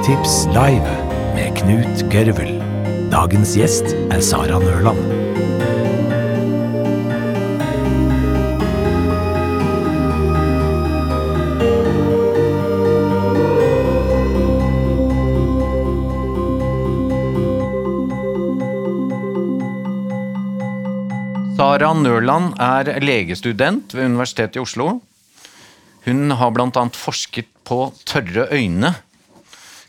Boktips live med Knut Gørvel. Dagens gjest er Sara Nørland. Sara Nørland er legestudent ved Universitetet i Oslo. Hun har bl.a. forsket på tørre øyne.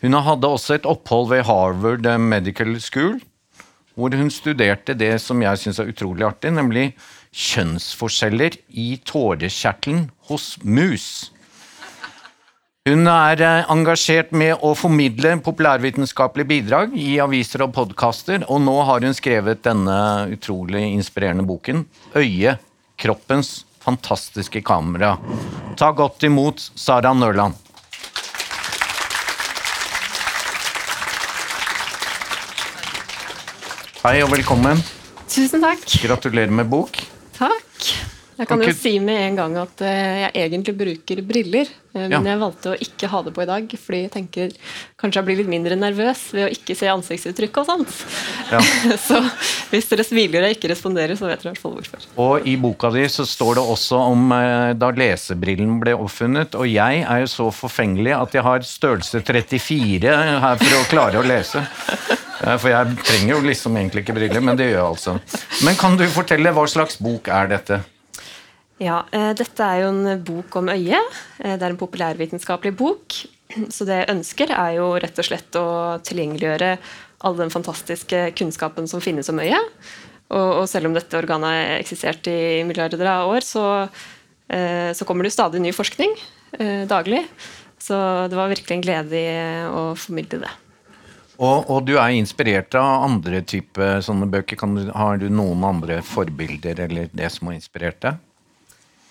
Hun hadde også et opphold ved Harvard Medical School, hvor hun studerte det som jeg syns er utrolig artig, nemlig kjønnsforskjeller i tårekjertelen hos mus. Hun er eh, engasjert med å formidle populærvitenskapelige bidrag i aviser og podkaster, og nå har hun skrevet denne utrolig inspirerende boken 'Øye kroppens fantastiske kamera'. Ta godt imot Sara Nørland. Hei og velkommen. Tusen takk. Gratulerer med bok. Takk. Jeg kan jo si med en gang at eh, jeg egentlig bruker briller. eh, Men Ja. jeg valgte å ikke ha det på i dag, fordi jeg tenker kanskje jeg blir litt mindre nervøs ved å ikke se ansiktsuttrykk og sånt. Ja. Så hvis dere smiler og ikke responderer, så vet dere i hvert fall hvorfor. Og i boka di så står det også om eh, da lesebrillen ble oppfunnet, og jeg er jo så forfengelig at jeg har størrelse 34 her for å klare å lese. For jeg trenger jo liksom egentlig ikke briller, men det gjør jeg altså. Men kan du fortelle hva slags bok er dette? Ja, eh, Dette er jo en bok om øyet. Eh, Det er en populærvitenskapelig bok. Så det jeg ønsker, er jo rett og slett å tilgjengeliggjøre all den fantastiske kunnskapen som finnes om øyet. Og, og selv om dette organet har eksistert i milliarder av år, så, eh, så kommer det jo stadig ny forskning daglig. Så det var virkelig en glede å formidle det. Og, og du er inspirert av andre typer sånne bøker. Du, har du noen andre forbilder eller det som har inspirert deg?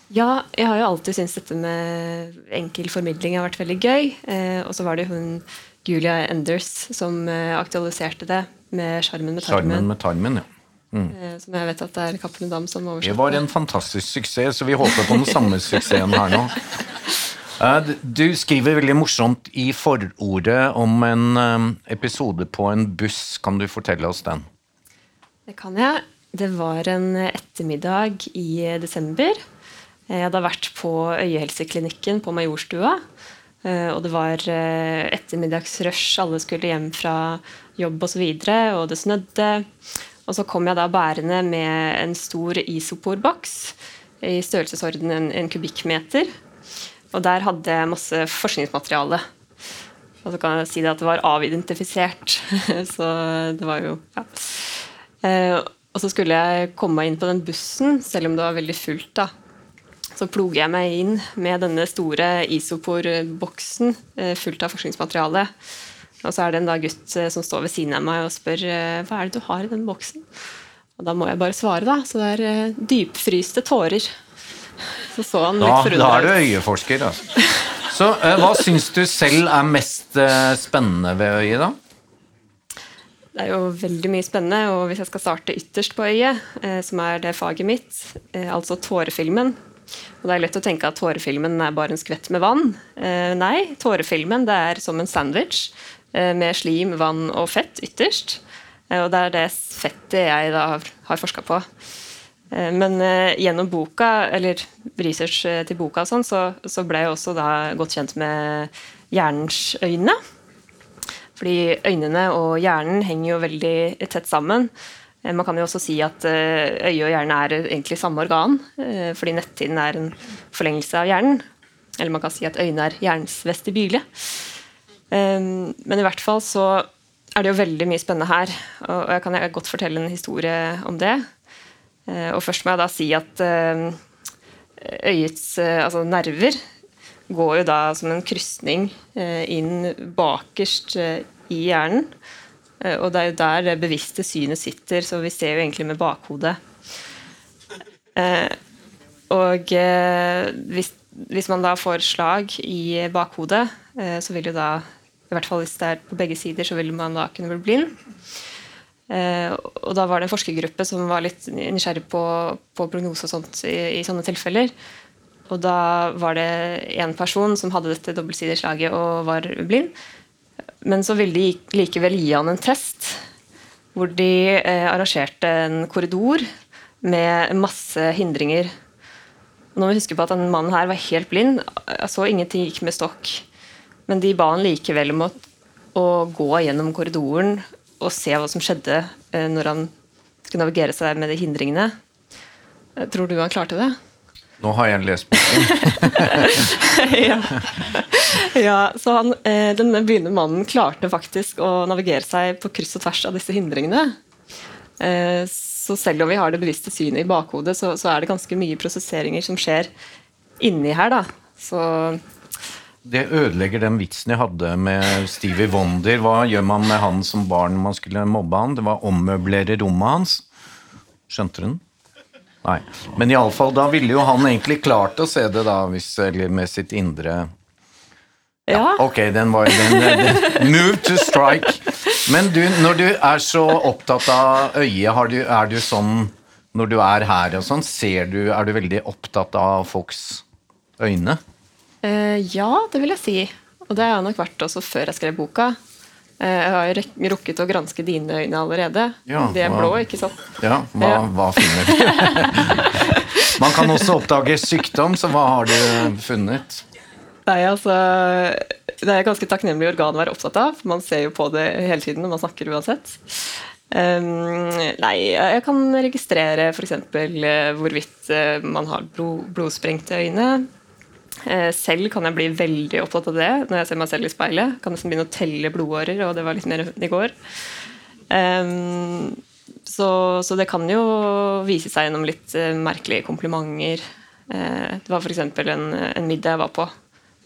Ja, jeg har jo alltid syntes dette med enkel formidling har vært veldig gøy. Eh, og så var det hun Julia Enders som eh, aktualiserte det med 'Sjarmen med tarmen'. Charmen med tarmen, ja. Eh, som jeg vet at det er Cappelen Dam som Det var en fantastisk suksess, så vi håper på den samme suksessen her nå. Eh, Du skriver veldig morsomt i forordet om en episode på en buss. Kan du fortelle oss den? Det kan jeg. Det var en ettermiddag i desember. Jeg hadde vært på øyehelseklinikken på Majorstua. eh, Og det var eh, ettermiddagsrush, alle skulle hjem fra jobb osv., og, så og det snødde. Og så kom jeg da bærende med en stor isoporboks i størrelsesorden en, en kubikkmeter. Og der hadde jeg masse forskningsmateriale. Og så kan jeg si det at det var avidentifisert. så det var jo ja. Eh, og så skulle jeg komme meg inn på den bussen, selv om det var veldig fullt. da. Så ploger jeg meg inn med denne store isoporboksen eh, fullt av forskningsmateriale. Og så er det en gutt eh, som står ved siden av meg og spør eh, hva er det du har i den boksen. Og da må jeg bare svare, da. Så det er dypfryste tårer. Så så han litt forundra ut. da er du øyeforsker, altså. Så hva syns du selv er mest spennende ved øyet, da? Det er jo veldig mye spennende, og hvis jeg skal starte ytterst på øyet, som er det faget mitt, altså tårefilmen Og det er lett å tenke at tårefilmen er bare en skvett med vann. Eh, nei, tårefilmen det er som en sandwich eh, med slim, vann og fett ytterst. Eh, og det er det fettet jeg da har, forska på. Eh, Men eh, gjennom boka, eller research eh, til boka, og sånn, så, så ble jeg også da godt kjent med hjernens øyne. Fordi øynene og hjernen henger jo veldig tett sammen. Eh, Man kan jo også si at eh, øye og hjerne er egentlig samme organ, eh, fordi netthinnen er en forlengelse av hjernen. Eller man kan si at øynene er hjernens vestibyle. Men i hvert fall så er det jo veldig mye spennende her, og jeg kan godt fortelle en historie om det. Og først må jeg da si at øyets altså nerver går jo da som en krysning inn bakerst i hjernen. Eh, Og det er jo der det bevisste synet sitter, så vi ser jo egentlig med bakhodet. Eh, Og eh, hvis, hvis man da får slag i bakhodet, så vil jo da i hvert fall hvis det er på begge sider, så vil man da kunne bli blind. Og da var det en forskergruppe som var litt nysgjerrig på, på prognose og sånt i, i sånne tilfeller. Og da var det en person som hadde dette dobbeltsidige slaget og var blind. Men så ville de likevel gi han en test, hvor de eh, arrangerte en korridor med masse hindringer. Og nå må vi huske på at den mannen her var helt blind, så ingenting gikk med stokk. Men de ba han likevel om å, å gå gjennom korridoren og se hva som skjedde eh, når han skulle navigere seg med de hindringene. Eh, Tror du han klarte det? Nå har jeg lest boken. ja. ja, så han, den denne mannen klarte faktisk å navigere seg på kryss og tvers av disse hindringene. Eh, så selv om vi har det bevisste synet i bakhodet, så, så er det ganske mye prosesseringer som skjer inni her. da. Så Det ødelegger den vitsen jeg hadde med Stevie Wonder. Hva gjør man med han som barn når man skulle mobbe han? Det var å ommøblere rommet hans. Skjønte du den? Nei. Men iallfall, da ville jo han egentlig klart å se det, da, hvis, eller med sitt indre ja. Ok, den var den, den, Move to strike. Men du, når du er så opptatt av øyet, har du, er du sånn Når du er her og sånn, ser du Er du veldig opptatt av folks øyne? Eh, ja, det vil jeg si. Og det har jeg nok vært også før jeg skrev boka. Eh, jeg har rukket å granske dine øyne allerede. Ja, De er hva- blå, ikke sant? Ja, hva, Ja. hva finner du? Man kan også oppdage sykdom, så hva har du funnet? Nei, altså Det er et ganske takknemlig organ å være opptatt av. for Man ser jo på det hele tiden når man snakker uansett. Um, nei, jeg kan registrere f.eks. Uh, hvorvidt uh, man har blod, blodsprengte øyne. Eh, selv kan jeg bli veldig opptatt av det når jeg ser meg selv i speilet. Kan nesten begynne å telle blodårer, og det var litt mer i går. Så, så det kan jo vise seg gjennom litt eh, merkelige komplimenter. Eh, det var f.eks. En, en middag jeg var på,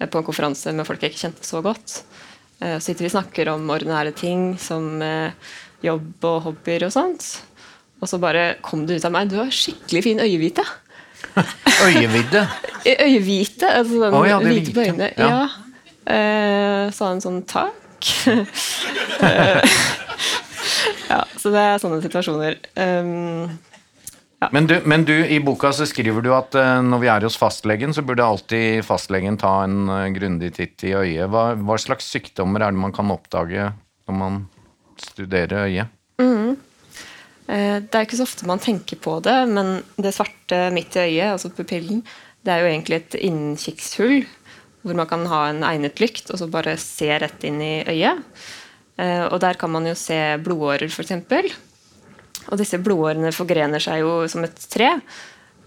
på en konferanse med folk jeg ikke kjente så godt. Så sitter vi og snakker om ordinære ting som jobb og hobbyer og sånt. Og så bare kom det ut av meg Du har skikkelig fin øyehvite. Øyevidde. Øyehvite, altså den oh, ja, hvite på øynene. ja. Ja. Eh, sa han sånn takk. Ja, så det er sånne situasjoner. Um, Men du, men du, i boka så skriver du at uh, når vi er hos fastlegen, så burde alltid fastlegen ta en uh, grundig titt i øyet. Hva, hva slags sykdommer er det man kan oppdage når man studerer øyet? Eh, Det er ikke så ofte man tenker på det, men det svarte midt i øyet, altså pupillen, det er jo egentlig et innkikkshull hvor man kan ha en egnet lykt og så bare se rett inn i øyet. Eh, Og der kan man jo se blodårer, f.eks. Og disse blodårene forgrener seg jo som et tre.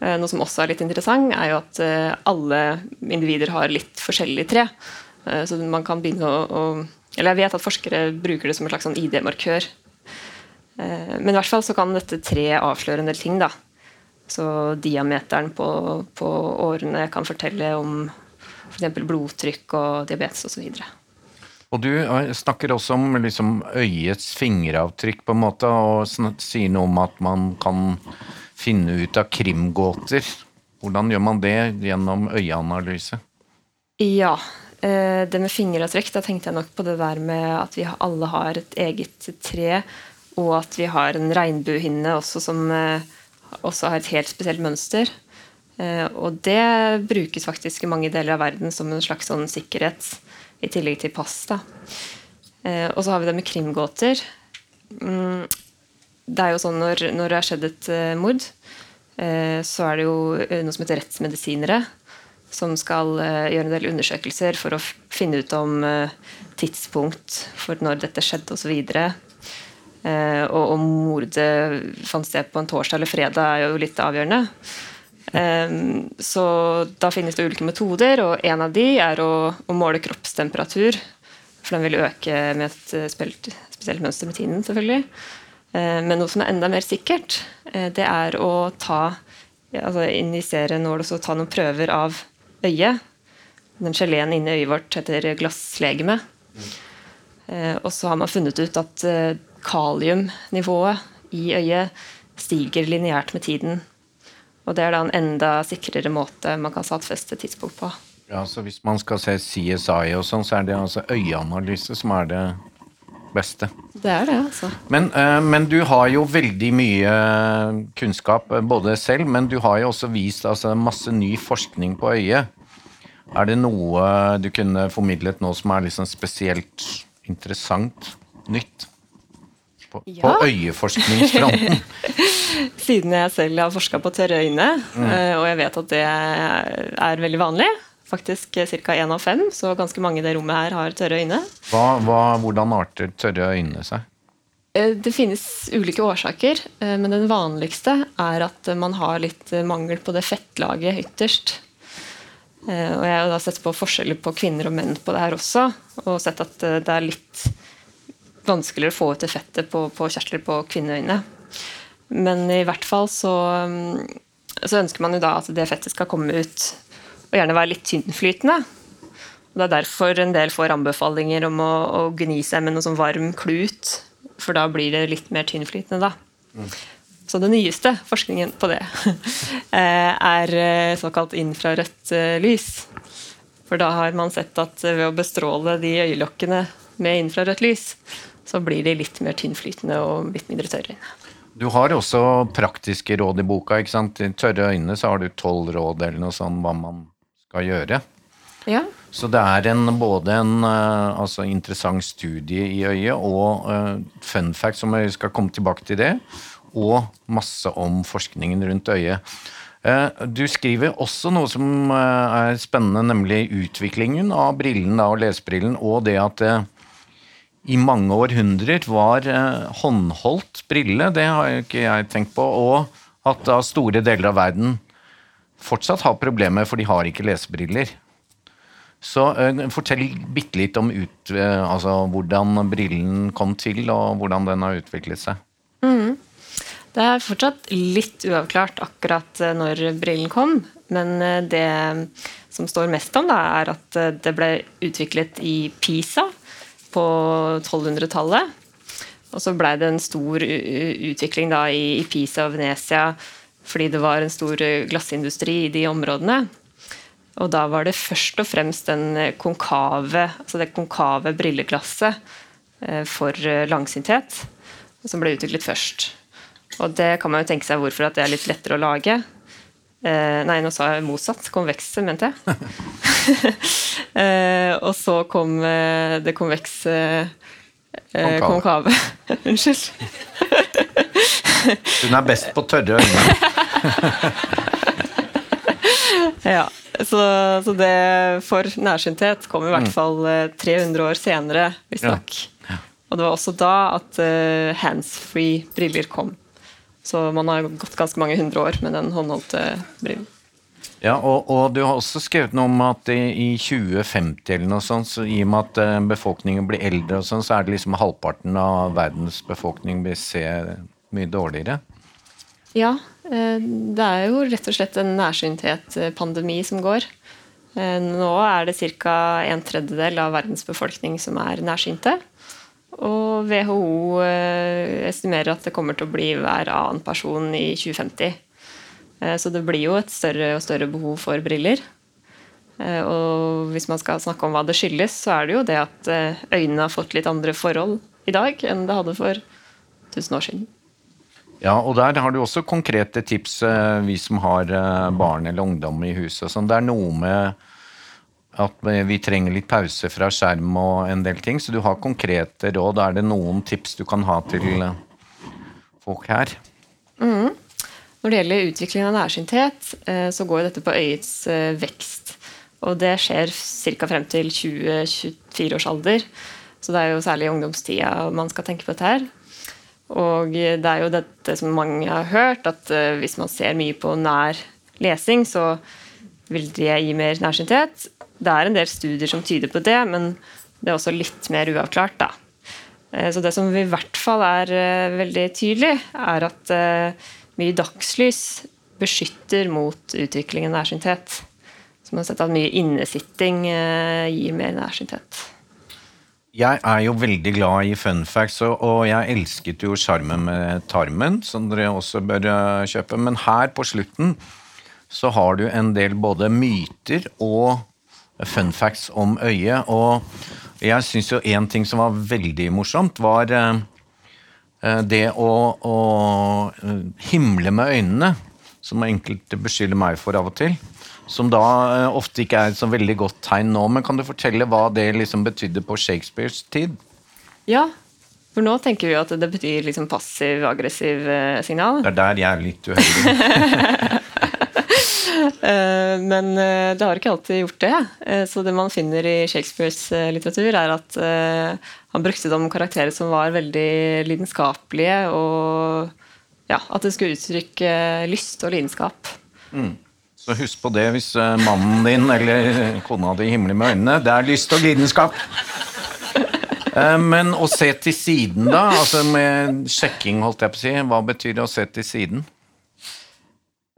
Eh, Noe som også er litt interessant, er jo at eh, alle individer har litt forskjellig tre. Eh, Så man kan begynne å Eller jeg vet at forskere bruker det som en slags sånn ID-markør. Eh, Men i hvert fall så kan dette treet avsløre en del ting. da. Så diameteren på, på årene kan fortelle om f.eks. blodtrykk og diabetes osv. Og du eh, snakker også om liksom, øyets fingeravtrykk, på en måte, og sier noe om at man kan finne ut av krimgåter. Hvordan gjør man det gjennom øyeanalyse? Ja. eh, Det med fingeravtrykk, da tenkte jeg nok på det der med at vi alle har et eget tre, og at vi har en regnbuehinne også som eh, også har et helt spesielt mønster. Eh, Og det brukes faktisk i mange deler av verden som en slags sånn sikkerhet, i tillegg til pass. da. Eh, Og så har vi det med krimgåter. Mm, Det er jo sånn når, når det har skjedd et mord, så er det jo noe som heter rettsmedisinere som skal gjøre en del undersøkelser for å finne ut om tidspunkt for når dette skjedde osv. Eh, og om mordet fant sted på en torsdag eller fredag, er jo litt avgjørende. Eh, så da finnes det ulike metoder, og en av de er å, å måle kroppstemperatur. For den vil øke med et eh, spesielt, mønster med tiden, selvfølgelig. Eh, Men noe som er enda mer sikkert, eh, det er å ta altså injisere nål og så ta noen prøver av øyet. Den geleen inni øyet vårt heter glasslegeme. Eh, Og så har man funnet ut at eh, kaliumnivået i øyet stiger lineært med tiden. Og det er da en enda sikrere måte man kan stadfeste tidspunkt på. Ja, så Hvis man skal se CSI og sånn, så er det altså øyeanalyse som er det beste. Det er det, altså. Men, eh, men du har jo veldig mye kunnskap, eh, både selv, men du har jo også vist altså, masse ny forskning på øyet. Er det noe du kunne formidlet nå som er liksom spesielt interessant nytt på, Ja. på øyeforskningsfronten. Siden jeg selv har forska på tørre øyne, Mm. eh, og jeg vet at det er veldig vanlig, faktisk ca. én av fem, så ganske mange i det rommet her har tørre øyne. Hva, hva, hvordan arter tørre øyne seg? Eh, Det finnes ulike årsaker, eh, men den vanligste er at man har litt mangel på det fettlaget ytterst. Og jeg har sett på forskjeller på kvinner og menn på det her også, og sett at det er litt vanskeligere å få ut det fettet på, på kjertler på kvinneøyne. Men i hvert fall så, mm, så ønsker man jo da at det fettet skal komme ut, og gjerne være litt tynnflytende. Og Det er derfor en del får anbefalinger om å, å gni seg med noe sånn varm klut, for da blir det litt mer tynnflytende. da. Så den nyeste forskningen på det eh, er eh, såkalt infrarødt eh, lys. For da har man sett at ved å bestråle de øyelokkene med infrarødt lys, så blir de litt mer tynnflytende og litt mindre tørre. Du har også praktiske råd i boka. ikke sant? I tørre øyne så har du tolv råd eller noe sånt hva man skal gjøre. Ja, Så det er en, både en eh, altså interessant studie i øyet og uh, fun fact, som jeg skal komme tilbake til det, og masse om forskningen rundt øyet. Eh, Du skriver også noe som er spennende, nemlig utviklingen av brillen da, og lesebrillen, og det at i mange århundrer var eh, håndholdt brille, det har jo ikke jeg tenkt på, og at da store deler av verden fortsatt har problemer, for de har ikke lesebriller. Så eh, fortell bitte litt om ut, eh, altså, hvordan brillen kom til, og hvordan den har utviklet seg. Det er fortsatt litt uavklart akkurat når brillen kom, men det som står mest om, da, er at det ble utviklet i Pisa på 1200-tallet. Og så blei det en stor utvikling da i, i Pisa og Venezia fordi det var en stor eh, glassindustri i de områdene. Og da var det først og fremst den eh, konkave, altså det konkave brilleglasset eh, for langsynthet som ble utviklet først. Og det kan man jo tenke seg hvorfor at det er litt lettere å lage. Eh, nei, nå sa jeg motsatt. Konvekse, mente jeg. eh, og så kom eh, det konvekse eh, Konkave. Unnskyld. Hun er best på tørre øyne. Ja, så, så det for nærsynthet kom i hvert fall eh, 300 år senere, visstnok. Og det var også da at handsfree briller kom. Så man har gått ganske mange hundre år med den håndholdte brillen. Ja, og, og du har også skrevet noe om at i, i 2050 eller noe sånt, så i og med at eh, befolkningen blir eldre og sånn, så er det liksom halvparten av verdens befolkning vil se mye dårligere. Ja, eh, det er jo rett og slett en nærsynthet-pandemi som går. Eh, Nå er det ca. en tredjedel av verdens befolkning som er nærsynte. Og WHO eh, estimerer at det kommer til å bli hver annen person i 2050. Eh, Så det blir jo et større og større behov for briller. Eh, Og hvis man skal snakke om hva det skyldes, så er det jo det at øynene har fått litt andre forhold i dag enn det hadde for 1000 år siden. Ja, og der har du også konkrete tips, vi som har barn eller ungdom i huset. sånn. Det er noe med at vi trenger litt pause fra skjerm og en del ting, så du har konkrete råd. Er det noen tips du kan ha til eh, folk her? Når det gjelder utviklingen av nærsynthet, eh, så går dette på øyets eh, vekst. Og det skjer ca. frem til 20-24 års alder. Så det er jo særlig i ungdomstida man skal tenke på dette her. Og det er jo dette som mange har hørt, at hvis man ser mye på nær lesing, så vil det gi mer nærsynthet. Det er en del studier som tyder på det, men det er også litt mer uavklart, da. Eh, Så det som i hvert fall er eh, veldig tydelig, er at eh, mye dagslys beskytter mot utviklingen av nærsynthet. Så man har sett at mye innesitting gir mer nærsynthet. Jeg er jo veldig glad i fun facts, og, jeg elsket jo sjarmen med tarmen, som dere også bør kjøpe. Men her på slutten så har du en del både myter og fun facts om øyet. Og jeg syns jo en ting som var veldig morsomt, var eh, eh, det å, å eh, himle med øynene, som enkelte beskylder meg for av og til. Som da ofte ikke er et så veldig godt tegn nå. Men kan du fortelle hva det liksom betydde på Shakespeares tid? Ja, for nå tenker vi at det betyr liksom passiv-aggressiv signal. Det er der jeg er litt uheldig. Eh, Men eh, det har ikke alltid gjort det. Eh, Så det man finner i Shakespeares litteratur, er at han brukte det om karakterer som var veldig lidenskapelige, og ja, at det skulle uttrykke lyst og lidenskap. Så husk på det hvis mannen din eller kona di himler med øynene. Det er lyst og lidenskap. Men å se til siden, da? Altså med sjekking, holdt jeg på å si. Hva betyr det å se til siden?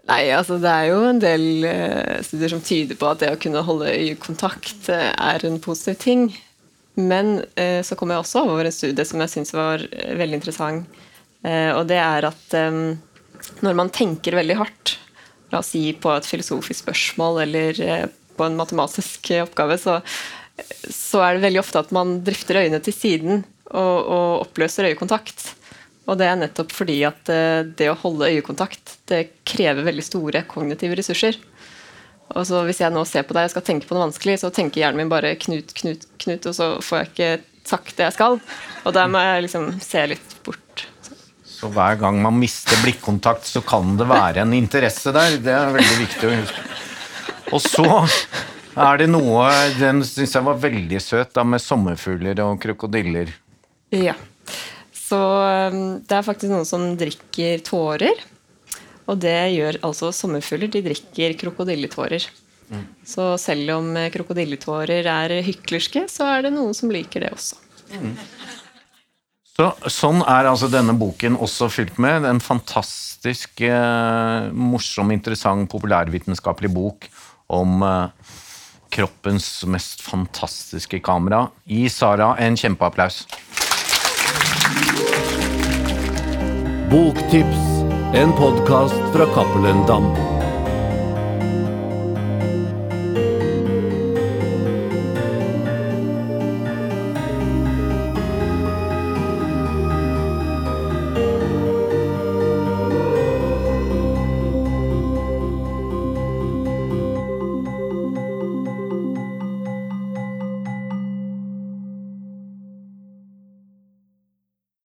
Nei, altså det er jo en del eh, studier som tyder på at det å kunne holde øyekontakt eh, er en positiv ting. Men eh, så kom jeg også over en studie som jeg syns var veldig interessant. Og det er at når man tenker veldig hardt, la oss si på et filosofisk spørsmål eller på en matematisk oppgave, så, så er det veldig ofte at man drifter øynene til siden og, og oppløser øyekontakt. Og det er nettopp fordi at eh, det å holde øyekontakt det krever veldig store kognitive ressurser. Og så Hvis jeg nå ser på deg og skal tenke på noe vanskelig, så tenker hjernen min bare Knut, Knut, Knut, og så får jeg ikke sagt det jeg skal. Og der må jeg liksom se litt bort. Så hver gang man mister blikkontakt, så kan det være en interesse der. Det er veldig viktig å huske. Og så er det noe Den syns jeg var veldig søt, da, med sommerfugler og krokodiller. Ja. Så um, det er faktisk noen som drikker tårer. Og det gjør altså sommerfugler. De drikker krokodilletårer. Så selv om eh, krokodilletårer er hyklerske, så er det noen som liker det også. Så, sånn er altså denne boken også fylt med. En fantastisk eh, morsom, interessant, populærvitenskapelig bok om eh, kroppens mest fantastiske kamera. Gi Sara en kjempeapplaus. Boktips, en podkast fra Cappelen Dam.